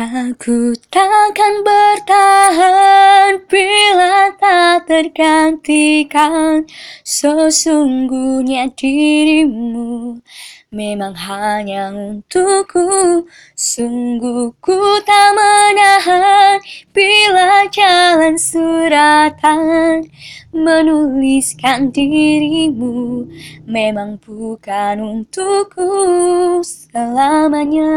Aku takkan bertahan bila tak tergantikan. Sesungguhnya dirimu memang hanya untukku. Sungguh ku tak menahan bila jalan suratan. Menuliskan dirimu memang bukan untukku selamanya.